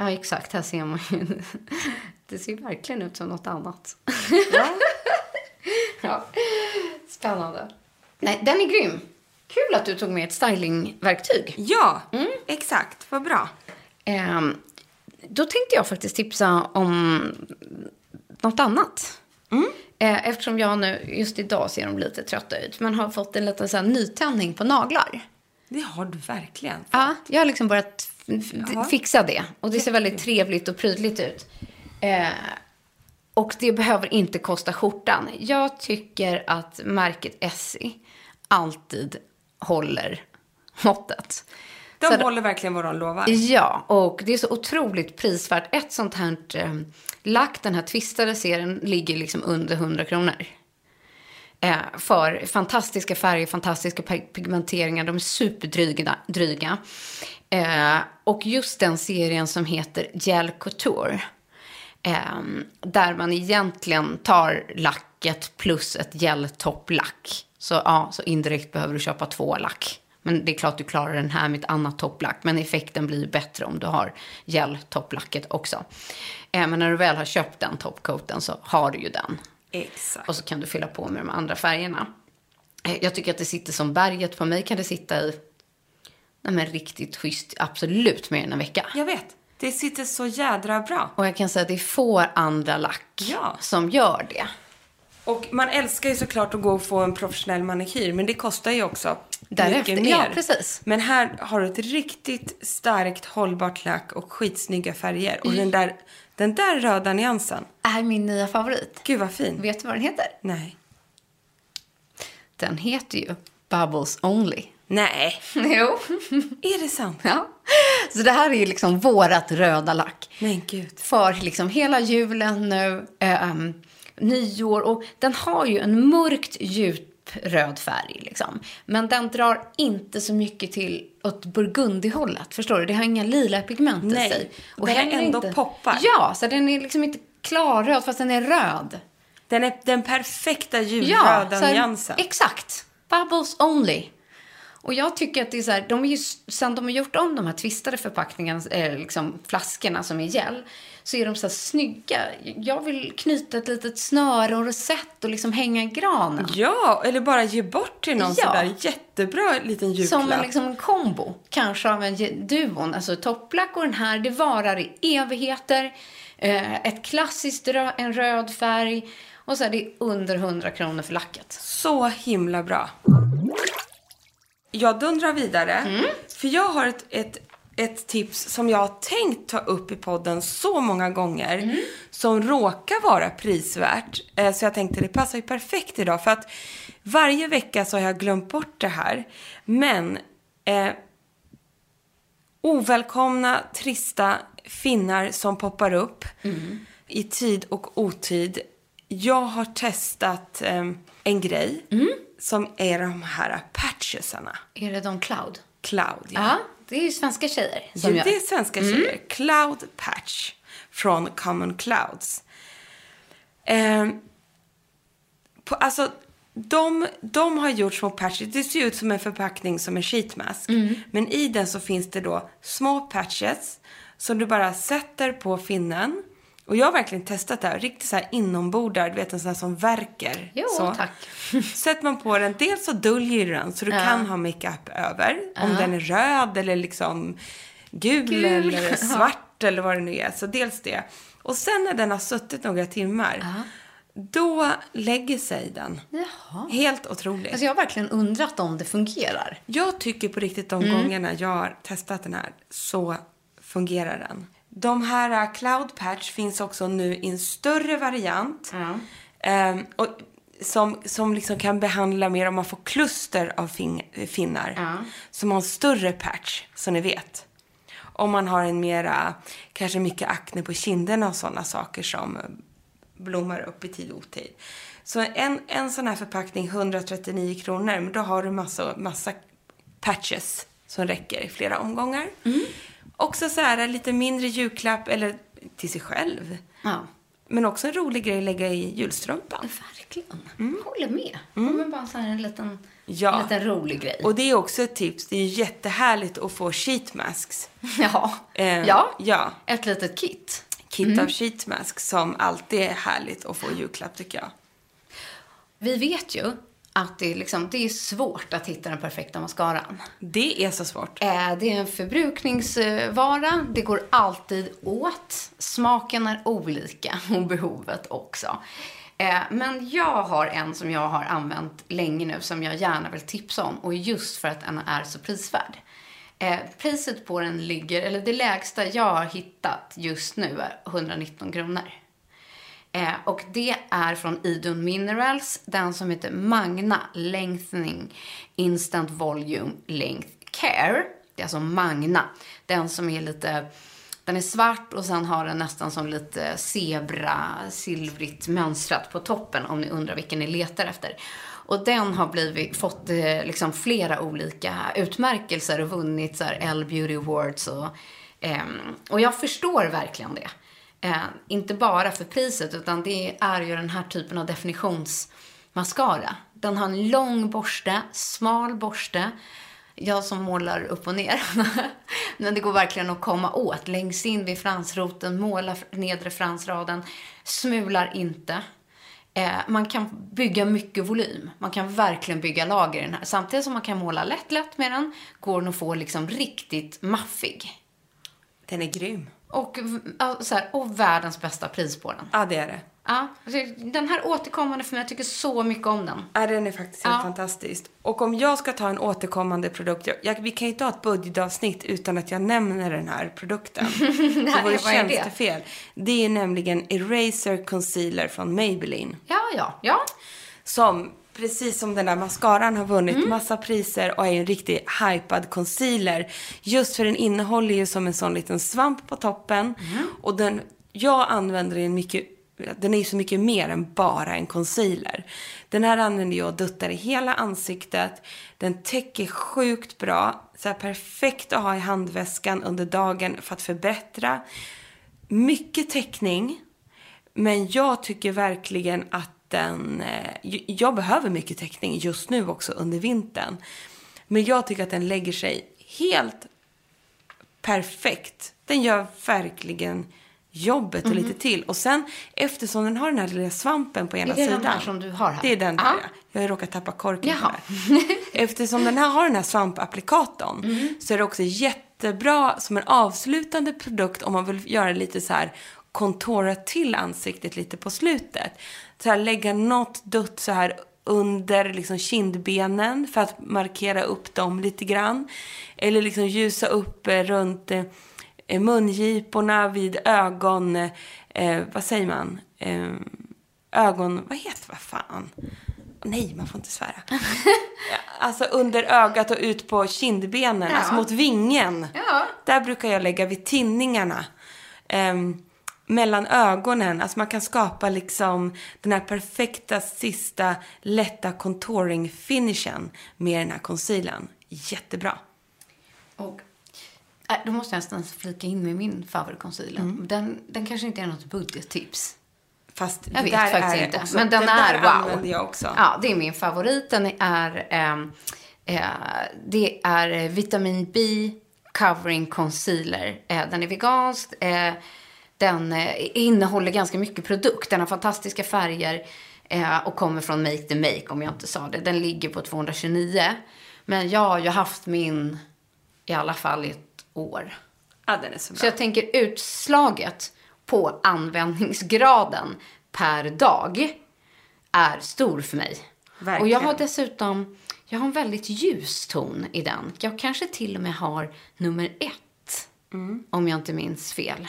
Ja, exakt. Här ser man ju. Det ser verkligen ut som något annat. ja. Spännande. Nej, den är grym. Kul att du tog med ett stylingverktyg. Ja, exakt. Vad bra. Ehm, då tänkte jag faktiskt tipsa om något annat. Eh, eftersom jag nu, just idag ser de lite trötta ut, men har fått en liten så här, nytändning på naglar. Det har du verkligen. Ja, jag har liksom börjat Jaha. fixa det. Och det ser väldigt trevligt och prydligt ut. Eh, och det behöver inte kosta skjortan. Jag tycker att märket Essie alltid håller måttet. De Så håller verkligen vad de lovar. Ja, och det är så otroligt prisvärt. Ett sånt här eh, lack, den här twistade serien, ligger liksom under 100 kronor. Eh, för fantastiska färger, fantastiska pigmenteringar. De är superdryga. Dryga. Eh, och just den serien som heter Gel Couture. Eh, där man egentligen tar lacket plus ett geltopplack. Så, ja, så indirekt behöver du köpa två lack. Men det är klart du klarar den här med ett annat topplack. Men effekten blir bättre om du har geltopplacket också. Eh, men när du väl har köpt den topcoaten så har du ju den. Exakt. Och så kan du fylla på med de andra färgerna. Eh, Jag tycker att det sitter som berget. På mig kan det sitta i nej men riktigt schysst, absolut mer än en vecka. Jag vet. Det sitter så jädra bra. Och jag kan säga att det är få andra lack Ja. som gör det. Och man älskar ju såklart att gå och få en professionell manikyr, men det kostar ju också Därefter, mycket mer. ja, precis. Men här har du ett riktigt starkt hållbart lack och skitsnygga färger. Och den där, den där röda nyansen, Är min nya favorit. gud vad fin. Vet du vad den heter? Nej. Den heter ju Bubbles Only. Nej. jo. Är det sant? ja. Så det här är ju liksom vårat röda lack. Men gud. För liksom hela julen nu, eh, um, nyår och den har ju en mörkt djup röd färg liksom. Men den drar inte så mycket till åt burgundihållet, förstår du? Det har inga lila pigment Nej, i sig. och den heller ändå poppar. Ja, så den är liksom inte klarröd fast den är röd. Den är den perfekta Ja, julröda här- nyansen. Exakt. Bubbles only. Och jag tycker att det är så här, de är ju, sen de har gjort om de här twistade förpackningarna, eh, liksom flaskorna som är gel, så är de så här snygga. Jag vill knyta ett litet snöre och rosett och liksom hänga i granen. Ja, eller bara ge bort till någon Ja. sådär jättebra liten julklapp. Som en, liksom kombo, kanske av en duon. Alltså topplack och den här, det varar i evigheter. Eh, ett klassiskt rö- en röd färg. Och så är det under 100 kronor för lacket. Så himla bra. Jag dundrar vidare. Mm. För jag har ett, ett, ett tips som jag har tänkt ta upp i podden så många gånger. Mm. Som råkar vara prisvärt. Eh, Så jag tänkte det passar ju perfekt idag. För att varje vecka så har jag glömt bort det här. Men eh, ovälkomna, trista finnar som poppar upp i tid och otid. Jag har testat eh, en grej som är de här patchesarna. Är det de Cloud? Cloud, ja. Ja, det är ju svenska tjejer som ja. Mm. det är svenska tjejer. Cloud Patch från Common Clouds. Eh, på, alltså, de, de har gjort små patches. Det ser ut som en förpackning som en sheetmask. Mm. Men i den så finns det då små patches som du bara sätter på finnen. Och jag har verkligen testat det här. Riktigt så här inombordar, du vet en sån här som verkar. Jo, så. tack. Sätter man på den, dels så döljer den så du kan ha makeup över. Om den är röd eller liksom gul, Gul. eller svart eller vad det nu är. Så dels det. Och sen när den har suttit några timmar, då lägger sig den. Jaha. Helt otroligt. Alltså jag har verkligen undrat om det fungerar. Jag tycker på riktigt de Mm. gångerna jag har testat den här så fungerar den. De här uh, Cloud Patch finns också nu i en större variant. Ehm, och som, som liksom kan behandla mer om man får kluster av fing- finnar. Som har en större patch, så ni vet. Om man har en mera, kanske mycket akne på kinderna och sådana saker som blommar upp i tid och otid. Så en, en sån här förpackning, 139 kronor, men då har du massa, massa patches som räcker i flera omgångar. Också så här lite mindre julklapp, eller till sig själv. Ja. Men också en rolig grej att lägga i julstrumpan. Verkligen. Håller med. Ja, men bara så här en liten, Ja. en liten rolig grej. Och det är också ett tips. Det är jättehärligt att få sheet masks. ja. Eh, ja. ja. Ett litet kit. Kit av sheet masks som alltid är härligt att få julklapp tycker jag. Vi vet ju att det är, liksom, det är svårt att hitta den perfekta mascaran. Det är så svårt. Eh, Det är en förbrukningsvara. Det går alltid åt. Smaken är olika och behovet också. Eh, Men jag har en som jag har använt länge nu som jag gärna vill tipsa om. Och just för att den är så prisvärd. Eh, Priset på den ligger, eller det lägsta jag har hittat just nu är 119 kronor. Eh, och det är från Idun Minerals, den som heter Magna Lengthening Instant Volume Length Care. Det är alltså Magna. Den som är lite, den är svart och sen har den nästan som lite zebra, silvrigt mönstrat på toppen om ni undrar vilken ni letar efter. Och den har blivit, fått eh, liksom flera olika utmärkelser och vunnit så här L Beauty Awards och, eh, och jag förstår verkligen det. Eh, inte bara för priset, utan det är ju den här typen av definitionsmascara. Den har en lång borste, smal borste. Jag som målar upp och ner. Men det går verkligen att komma åt. Längst in vid fransroten, måla nedre fransraden. Smular inte. Eh, man kan bygga mycket volym. Man kan verkligen bygga lager i den här. Samtidigt som man kan måla lätt, lätt med den, går den att få liksom riktigt maffig. Den är grym. Och, så här, och världens bästa pris på den. Ja, det är det. Ja, alltså, den här återkommande för mig, jag tycker så mycket om den. Ja, den är faktiskt helt Ja. fantastisk. Och om jag ska ta en återkommande produkt, jag, vi kan ju inte ha ett budgetavsnitt utan att jag nämner den här produkten. det vore är det? tjänstefel. Det är nämligen Eraser Concealer från Maybelline. Ja, ja, ja. Som, precis som den där mascaran har vunnit massa priser och är en riktig hypad concealer. Just för den innehåller ju som en sån liten svamp på toppen. Och den, jag använder den mycket, den är ju så mycket mer än bara en concealer. Den här använder jag och duttar i hela ansiktet. Den täcker sjukt bra. Så perfekt att ha i handväskan under dagen för att förbättra. Mycket täckning. Men jag tycker verkligen att den... eh, Jag behöver mycket täckning just nu också under vintern. Men jag tycker att den lägger sig helt perfekt. Den gör verkligen jobbet och lite till. Och sen eftersom den har den här lilla svampen på ena Är det den sidan. här som du har här? Det är den där ja. Jag har råkat tappa korken på Jaha. den. Eftersom den här har den här svampapplikatorn Mm. så är det också jättebra som en avslutande produkt om man vill göra lite så här kontora till ansiktet lite på slutet. Så här lägga något dutt så här under liksom kindbenen för att markera upp dem lite grann. Eller liksom ljusa upp eh, runt eh, mungiporna vid ögon... Eh, vad säger man? Eh, ögon... Vad heter vad fan? Nej, man får inte svära. Alltså under ögat och ut på kindbenen, Ja. alltså mot vingen. Ja. Där brukar jag lägga vid tinningarna. Ehm, mellan ögonen. Alltså man kan skapa liksom den här perfekta sista lätta contouring finishen med den här concealern. Jättebra. Och, äh, då måste jag nästan flika in med min favoritconcealer. Mm. Den, den kanske inte är något budgettips. Fast Jag vet faktiskt inte. Också, men den det är wow. använder jag också. Ja, det är min favorit. Den är, ehm, eh, det är vitamin B covering concealer. Eh, den är vegansk. Den eh, innehåller ganska mycket produkt. Den har fantastiska färger eh, och kommer från Make the Make om jag inte sa det. Den ligger på 229. Men jag har ju haft min i alla fall ett år. Ja, den är så bra. Så jag tänker utslaget på användningsgraden per dag är stor för mig. Verkligen. Och jag har dessutom, jag har en väldigt ljus ton i den. Jag kanske till och med har nummer ett, Mm. om jag inte minns fel.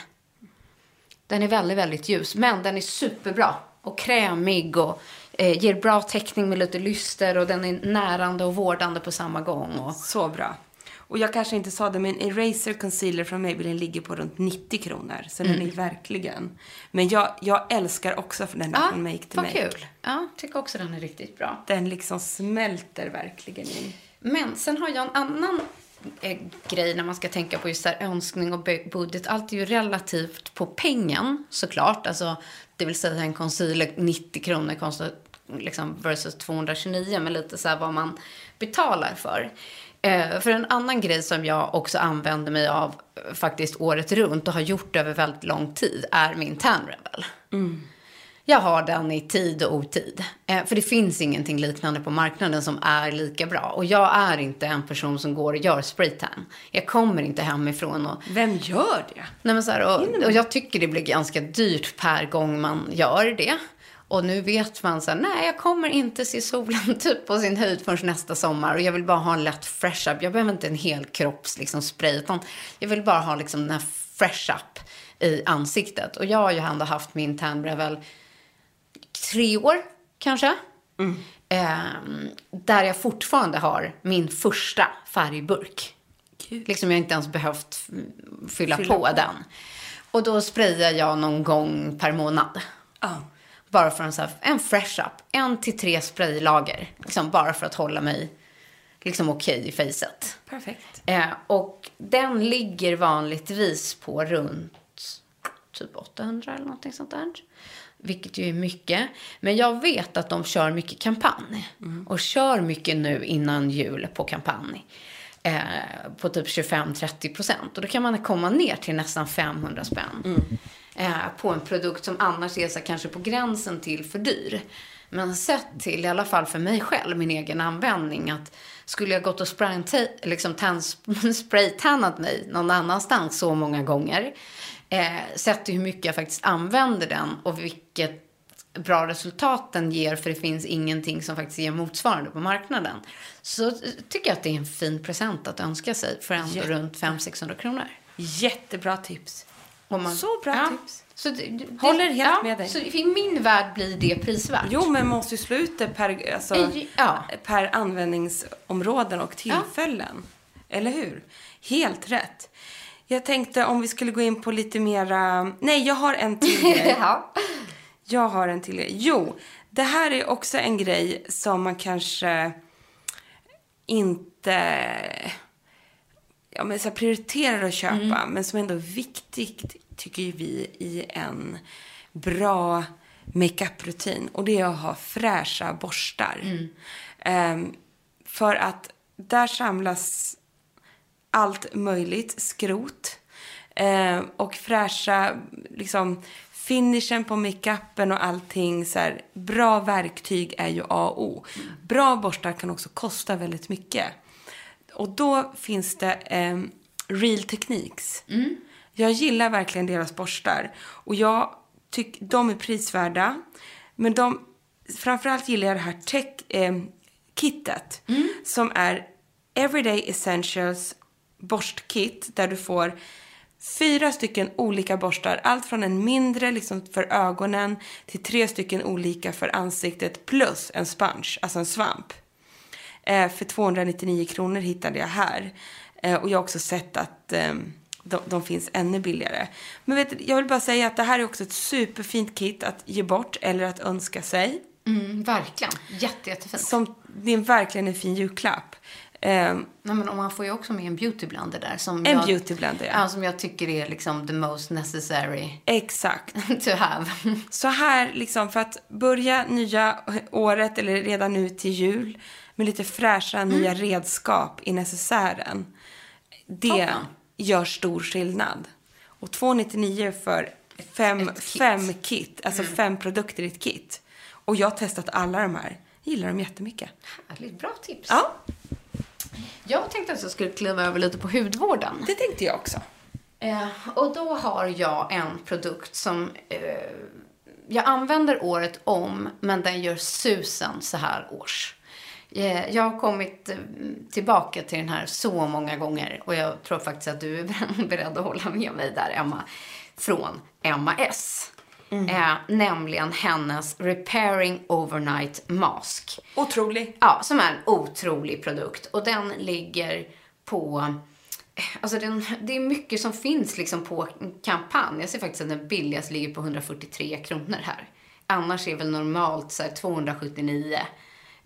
Den är väldigt, väldigt ljus, men den är superbra och krämig och eh, ger bra täckning med lite lyster och den är närande och vårdande på samma gång. Och, Så bra. Och jag kanske inte sa det, men Eraser Concealer från Maybelline ligger på runt 90 kronor. Så Mm. den är verkligen... Men jag, jag älskar också för den här från Make to vad Make. kul. Ja, tycker också den är riktigt bra. Den liksom smälter verkligen in. Men sen har jag en annan Eh, grej när man ska tänka på just här önskning och budget. Allt är ju relativt på pengen såklart. Alltså, det vill säga en concealer 90 kronor kostar liksom versus 229 men lite så här vad man betalar för. Eh, för en annan grej som jag också använder mig av eh, faktiskt året runt och har gjort över väldigt lång tid är min tan mm. Jag har den i tid och otid. Eh, för det finns ingenting liknande på marknaden som är lika bra. Och jag är inte en person som går och gör spraytan. Jag kommer inte hemifrån och... Vem gör det? Nej, men så här, och, och jag tycker det blir ganska dyrt per gång man gör det. Och nu vet man så här, nej jag kommer inte se solen typ på sin höjd förrän nästa sommar. Och jag vill bara ha en lätt fresh up. Jag behöver inte en hel kropps liksom, spray. Utan jag vill bara ha liksom, den här fresh up i ansiktet. Och jag har ju ändå haft min tan Revel tre år kanske. Ehm, där jag fortfarande har min första färgburk. Liksom jag inte ens behövt mm, fylla, Fylla på, på. den. Och då sprayar jag någon gång per månad. Ja. Bara för en, så här, en fresh up. En till tre spraylager. Liksom bara för att hålla mig liksom okej i facet. Perfekt. Eh, och den ligger vanligtvis på runt typ 800 eller någonting sånt där. Vilket ju är mycket. Men jag vet att de kör mycket kampanj. Och kör mycket nu innan jul på kampanj. Eh, på typ 25-30 procent. Och då kan man komma ner till nästan 500 spänn. Eh, på en produkt som annars är så kanske på gränsen till för dyr. Men sett till, i alla fall för mig själv, min egen användning, att skulle jag gått och liksom tan, spraytannat mig någon annanstans så många gånger, eh, sett till hur mycket jag faktiskt använder den och vilket bra resultat den ger, för det finns ingenting som faktiskt ger motsvarande på marknaden, så eh, tycker jag att det är en fin present att önska sig för ändå Jätte. runt 500-600 kronor. Jättebra tips. Man- Så bra ja. tips. Så det, det, Håller helt ja, med dig. Så i min värld blir det prisvärt. Jo, men man måste ju slå ut det per, alltså, I- ja. per användningsområden och tillfällen. Eller hur? Helt rätt. Jag tänkte om vi skulle gå in på lite mera... Nej, jag har en till grej. ja. Jag har en till grej. Jo, det här är också en grej som man kanske inte ja, men så prioriterar att köpa, men som ändå är viktigt, tycker vi, i en bra makeup-rutin. Och det är att ha fräscha borstar. Ehm, för att där samlas allt möjligt skrot eh, och fräscha liksom finishen på makeupen och allting. Så här, bra verktyg är ju A och O. Bra borstar kan också kosta väldigt mycket. Och då finns det eh, Real Techniques. Jag gillar verkligen deras borstar. Och jag tycker de är prisvärda. Men de, framförallt gillar jag det här tech, eh, kittet. Som är Everyday Essentials borstkit. Där du får fyra stycken olika borstar. Allt från en mindre liksom för ögonen till tre stycken olika för ansiktet. Plus en sponge, alltså en svamp. Eh, för 299 kronor hittade jag här. Eh, och jag har också sett att eh, de, de finns ännu billigare. Men vet, jag vill bara säga att det här är också ett superfint kit att ge bort eller att önska sig. Mm, verkligen. Jätte, jättefint. Som, det är verkligen en fin julklapp. Eh, Nej, men man får ju också med en beautyblender där. Som En jag, beautyblender, ja. Som jag tycker är liksom the most necessary exakt. to have. Så här, liksom, för att börja nya året, eller redan nu till jul, med lite fräscha Mm. nya redskap i necessären. Det Toppen. gör stor skillnad. Och 299 för fem, ett kit. fem kit, alltså Mm. fem produkter i ett kit. Och jag har testat alla de här. Gillar dem jättemycket. Härligt, bra tips. Ja, Jag tänkte att jag skulle kliva över lite på hudvården. det tänkte jag också. Eh, och då har jag en produkt som eh, jag använder året om, men den gör susen så här års. Eh, jag har kommit eh, tillbaka till den här så många gånger och jag tror faktiskt att du är beredd att hålla med mig där, Emma. Från Emma S. Eh, nämligen hennes Repairing Overnight Mask. Otrolig. Ja, som är en otrolig produkt. Och den ligger på... Alltså den, det är mycket som finns liksom på kampanj. Jag ser faktiskt att den billigaste ligger på 143 kronor här. Annars är väl normalt så här 279.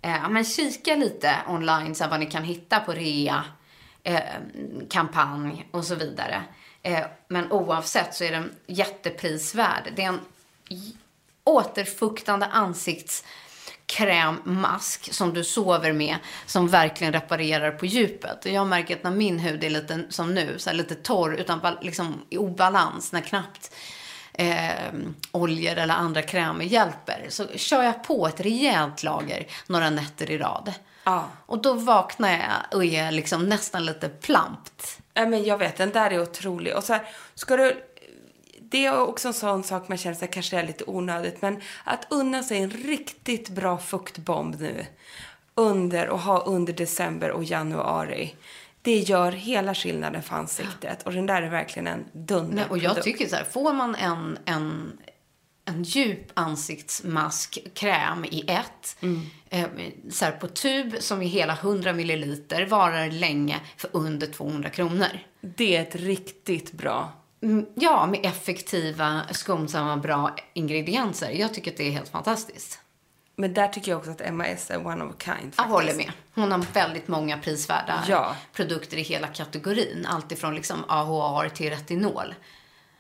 Eh, men kika lite online så här vad ni kan hitta på rea, eh, kampanj och så vidare. Eh, men oavsett så är den jätteprisvärd. Det är en återfuktande ansiktskrämmask som du sover med som verkligen reparerar på djupet. Och Jag märker att när min hud är lite som nu, så lite torr utan liksom i obalans, när knappt eh, oljor eller andra krämer hjälper, så kör jag på ett rejält lager några nätter i rad. Ja. Och då vaknar jag och är liksom nästan lite plampt. Ja, men jag vet, den där är otrolig. Och så här, ska du... Det är också en sån sak man känner sig kanske är lite onödigt. Men att unna sig en riktigt bra fuktbomb nu under och ha under december och januari. Det gör hela skillnaden för ansiktet. Och den där är verkligen en dunder Nej, och jag tycker så här, får man en, en, en djup ansiktsmaskkräm i ett, eh, så här på tub som är hela 100 milliliter, varar länge för under 200 kronor. Det är ett riktigt bra. Mm, Ja, med effektiva, skonsamma, bra ingredienser. Jag tycker att det är helt fantastiskt. Men där tycker jag också att MAS är one of a kind. Jag faktiskt. håller med. Hon har väldigt många prisvärda Ja. produkter i hela kategorin. Allt ifrån liksom AHR till retinol.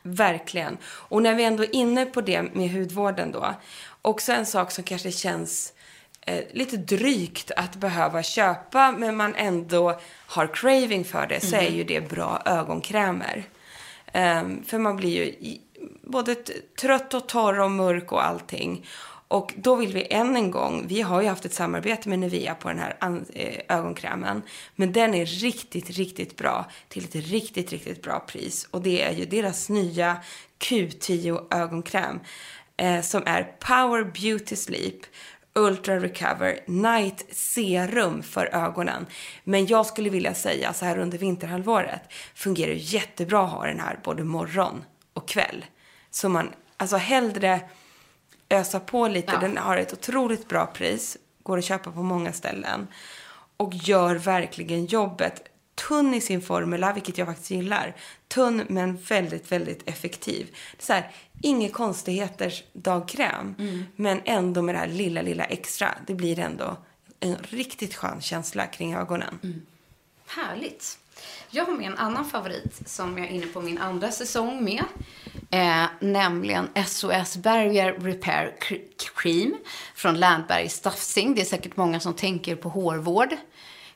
Verkligen. Och när vi ändå är inne på det med hudvården då. Också en sak som kanske känns eh, lite drygt att behöva köpa men man ändå har craving för det så är ju det bra ögonkrämer. Ehm, för man blir ju både trött och torr och mörk och allting. Och då vill vi än en gång, vi har ju haft ett samarbete med Nivea på den här eh, ögonkrämen. Men den är riktigt, riktigt bra till ett riktigt, riktigt bra pris. Och det är ju deras nya Q10 ögonkräm. Eh, som är Power Beauty Sleep Ultra Recover Night Serum för ögonen. Men jag skulle vilja säga så här under vinterhalvåret fungerar det jättebra att ha den här både morgon och kväll. Så man, alltså hellre ösa på lite. Ja. Den har ett otroligt bra pris. Går att köpa på många ställen. Och gör verkligen jobbet. Tunn i sin formula, vilket jag faktiskt gillar. Tunn men väldigt, väldigt effektiv. Det är så här, inga konstigheters dagkräm. Men ändå med det här lilla, lilla extra. Det blir ändå en riktigt skön känsla kring ögonen. Härligt. Jag har med en annan favorit som jag är inne på min andra säsong med. Eh, nämligen SOS Barrier Repair Cr- Cream från Landberg Staffsing. Det är säkert många som tänker på hårvård.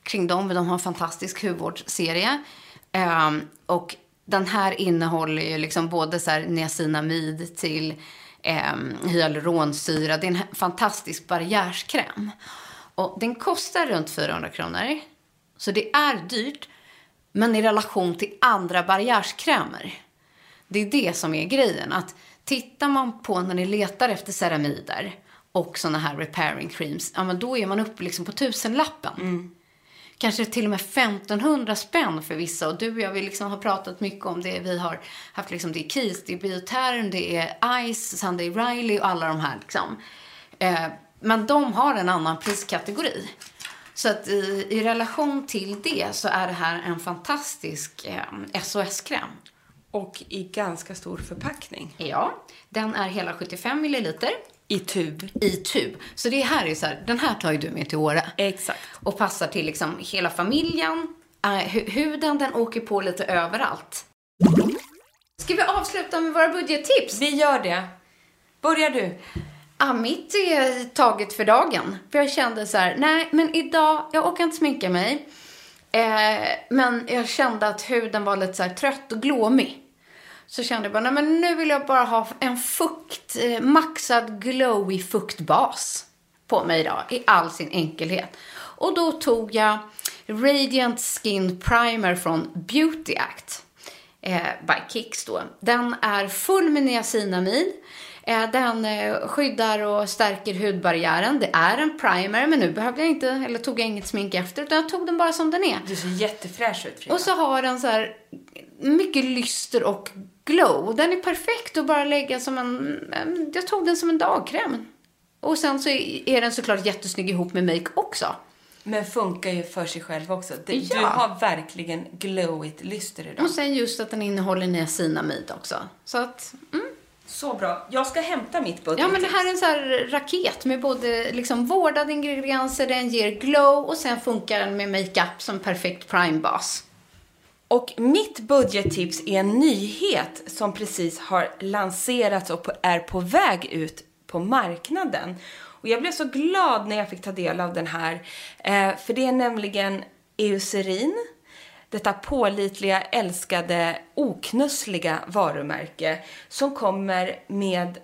kring dem. De har en fantastisk hudvårdsserie. Ehm, och den här innehåller ju liksom både så här niacinamid till eh, hyaluronsyra. Det är en fantastisk barriärskräm. Och den kostar runt 400 kronor. Så det är dyrt. Men i relation till andra barriärskrämer. Det är det som är grejen. Att tittar man på när ni letar efter ceramider och såna här repairing creams, ja men då är man uppe liksom på tusenlappen. Mm. Kanske till och med 1500 spänn för vissa. Och du och jag, vi liksom har pratat mycket om det. Vi har haft liksom, det är Keys, det är Bioterm, det är Ice, Sunday Riley och alla de här liksom. Eh, men de har en annan priskategori. Så att i, i relation till det så är det här en fantastisk eh, SOS-kräm. Och i ganska stor förpackning. Ja, den är hela 75 milliliter. I tub. I tub. Så det här är så här, den här tar ju du med till Åre. Exakt. Och passar till liksom hela familjen. Uh, huden den åker på lite överallt. Ska vi avsluta med våra budgettips? Vi gör det. Börjar du? Ja, mitt är taget för dagen. För jag kände så här, nej men idag, jag orkar inte sminka mig. Eh, men jag kände att huden var lite så trött och glåmig. Så kände jag bara, nej men nu vill jag bara ha en fukt, eh, maxad glowy fuktbas på mig idag i all sin enkelhet. Och då tog jag Radiant Skin Primer från Beauty Act eh, by Kicks då. Den är full med niacinamid. Eh, den eh, skyddar och stärker hudbarriären. Det är en primer, men nu behövde jag inte, eller tog jag inget smink efter, utan jag tog den bara som den är. Du ser jättefräsch ut, Frida. Och så har den så här mycket lyster och glow. Den är perfekt att bara lägga som en, jag tog den som en dagkräm. Och sen så är den såklart jättesnygg ihop med make också. Men funkar ju för sig själv också. Du, ja. du har verkligen glowigt lyster idag. Och sen just att den innehåller niacinamid också. Så att, mm. Så bra. Jag ska hämta mitt budget. Ja, men det här är en sån här raket med både liksom vårdade ingredienser, den ger glow och sen funkar den med makeup som perfekt primebas. Och mitt budgettips är en nyhet som precis har lanserats och är på väg ut på marknaden. Och jag blev så glad när jag fick ta del av den här. Eh, för det är nämligen Eucerin, detta pålitliga, älskade, oknussliga varumärke som kommer med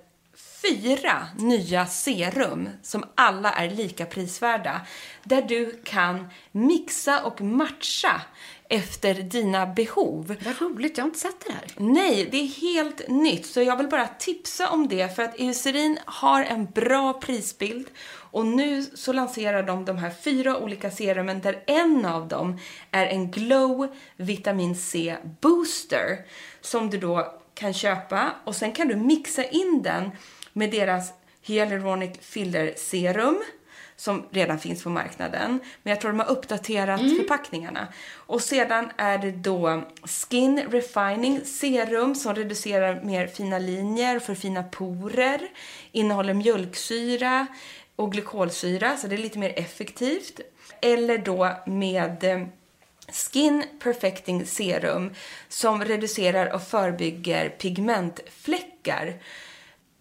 fyra nya serum som alla är lika prisvärda. Där du kan mixa och matcha efter dina behov. Vad roligt, jag har inte sett det här. Nej, det är helt nytt. Så jag vill bara tipsa om det för att Eucerin har en bra prisbild. Och nu så lanserar de de här fyra olika serumen där en av dem är en Glow Vitamin C Booster som du då kan köpa och sen kan du mixa in den med deras Hyaluronic Filler Serum som redan finns på marknaden. Men jag tror de har uppdaterat mm. förpackningarna. Och sedan är det då Skin Refining Serum som reducerar mer fina linjer för fina porer. Innehåller mjölksyra och glykolsyra, så det är lite mer effektivt. Eller då med eh, Skin Perfecting Serum som reducerar och förebygger pigmentfläckar.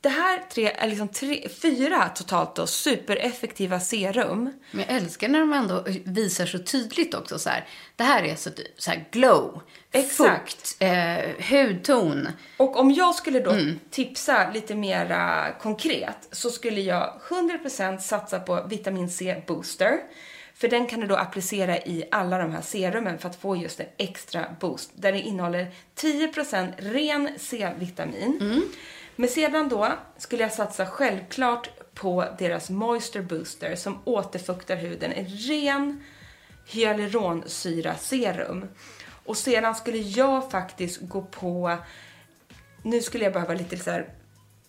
Det här tre är liksom tre, fyra totalt då supereffektiva serum. Men jag älskar när de ändå visar så tydligt också så här. Det här är så, så här glow, Exakt. fukt, eh, hudton. Och om jag skulle då mm. tipsa lite mera konkret så skulle jag 100% satsa på vitamin C booster. För den kan du då applicera i alla de här serumen för att få just en extra boost. Där det innehåller 10% ren C-vitamin. Mm. Men sedan då skulle jag satsa självklart på deras Moisture Booster som återfuktar huden. En ren hyaluronsyra serum. Och sedan skulle jag faktiskt gå på, nu skulle jag behöva lite så här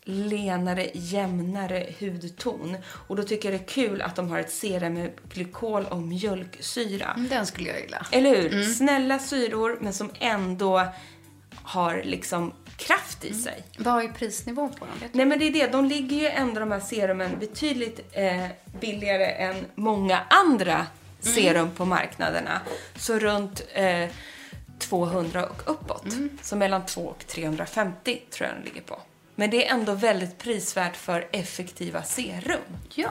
lenare, jämnare hudton. Och då tycker jag det är kul att de har ett serum med glykol och mjölksyra. Mm, den skulle jag gilla. Eller hur? Mm. Snälla syror, men som ändå har liksom kraft i mm. sig. Vad är prisnivån på dem? Nej men det är det, de ligger ju ändå de här serumen betydligt eh, billigare än många andra mm. serum på marknaderna. Så runt eh, 200 och uppåt. Mm. Så mellan 2 och 350 tror jag den ligger på. Men det är ändå väldigt prisvärt för effektiva serum. Ja.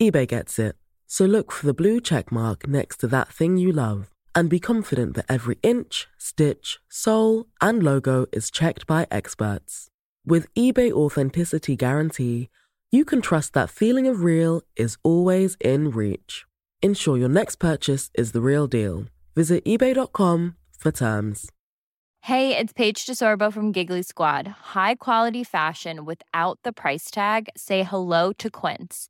eBay gets it. So look for the blue check mark next to that thing you love and be confident that every inch, stitch, sole, and logo is checked by experts. With eBay Authenticity Guarantee, you can trust that feeling of real is always in reach. Ensure your next purchase is the real deal. Visit eBay.com for terms. Hey, it's Paige DeSorbo from Giggly Squad. High quality fashion without the price tag? Say hello to Quince.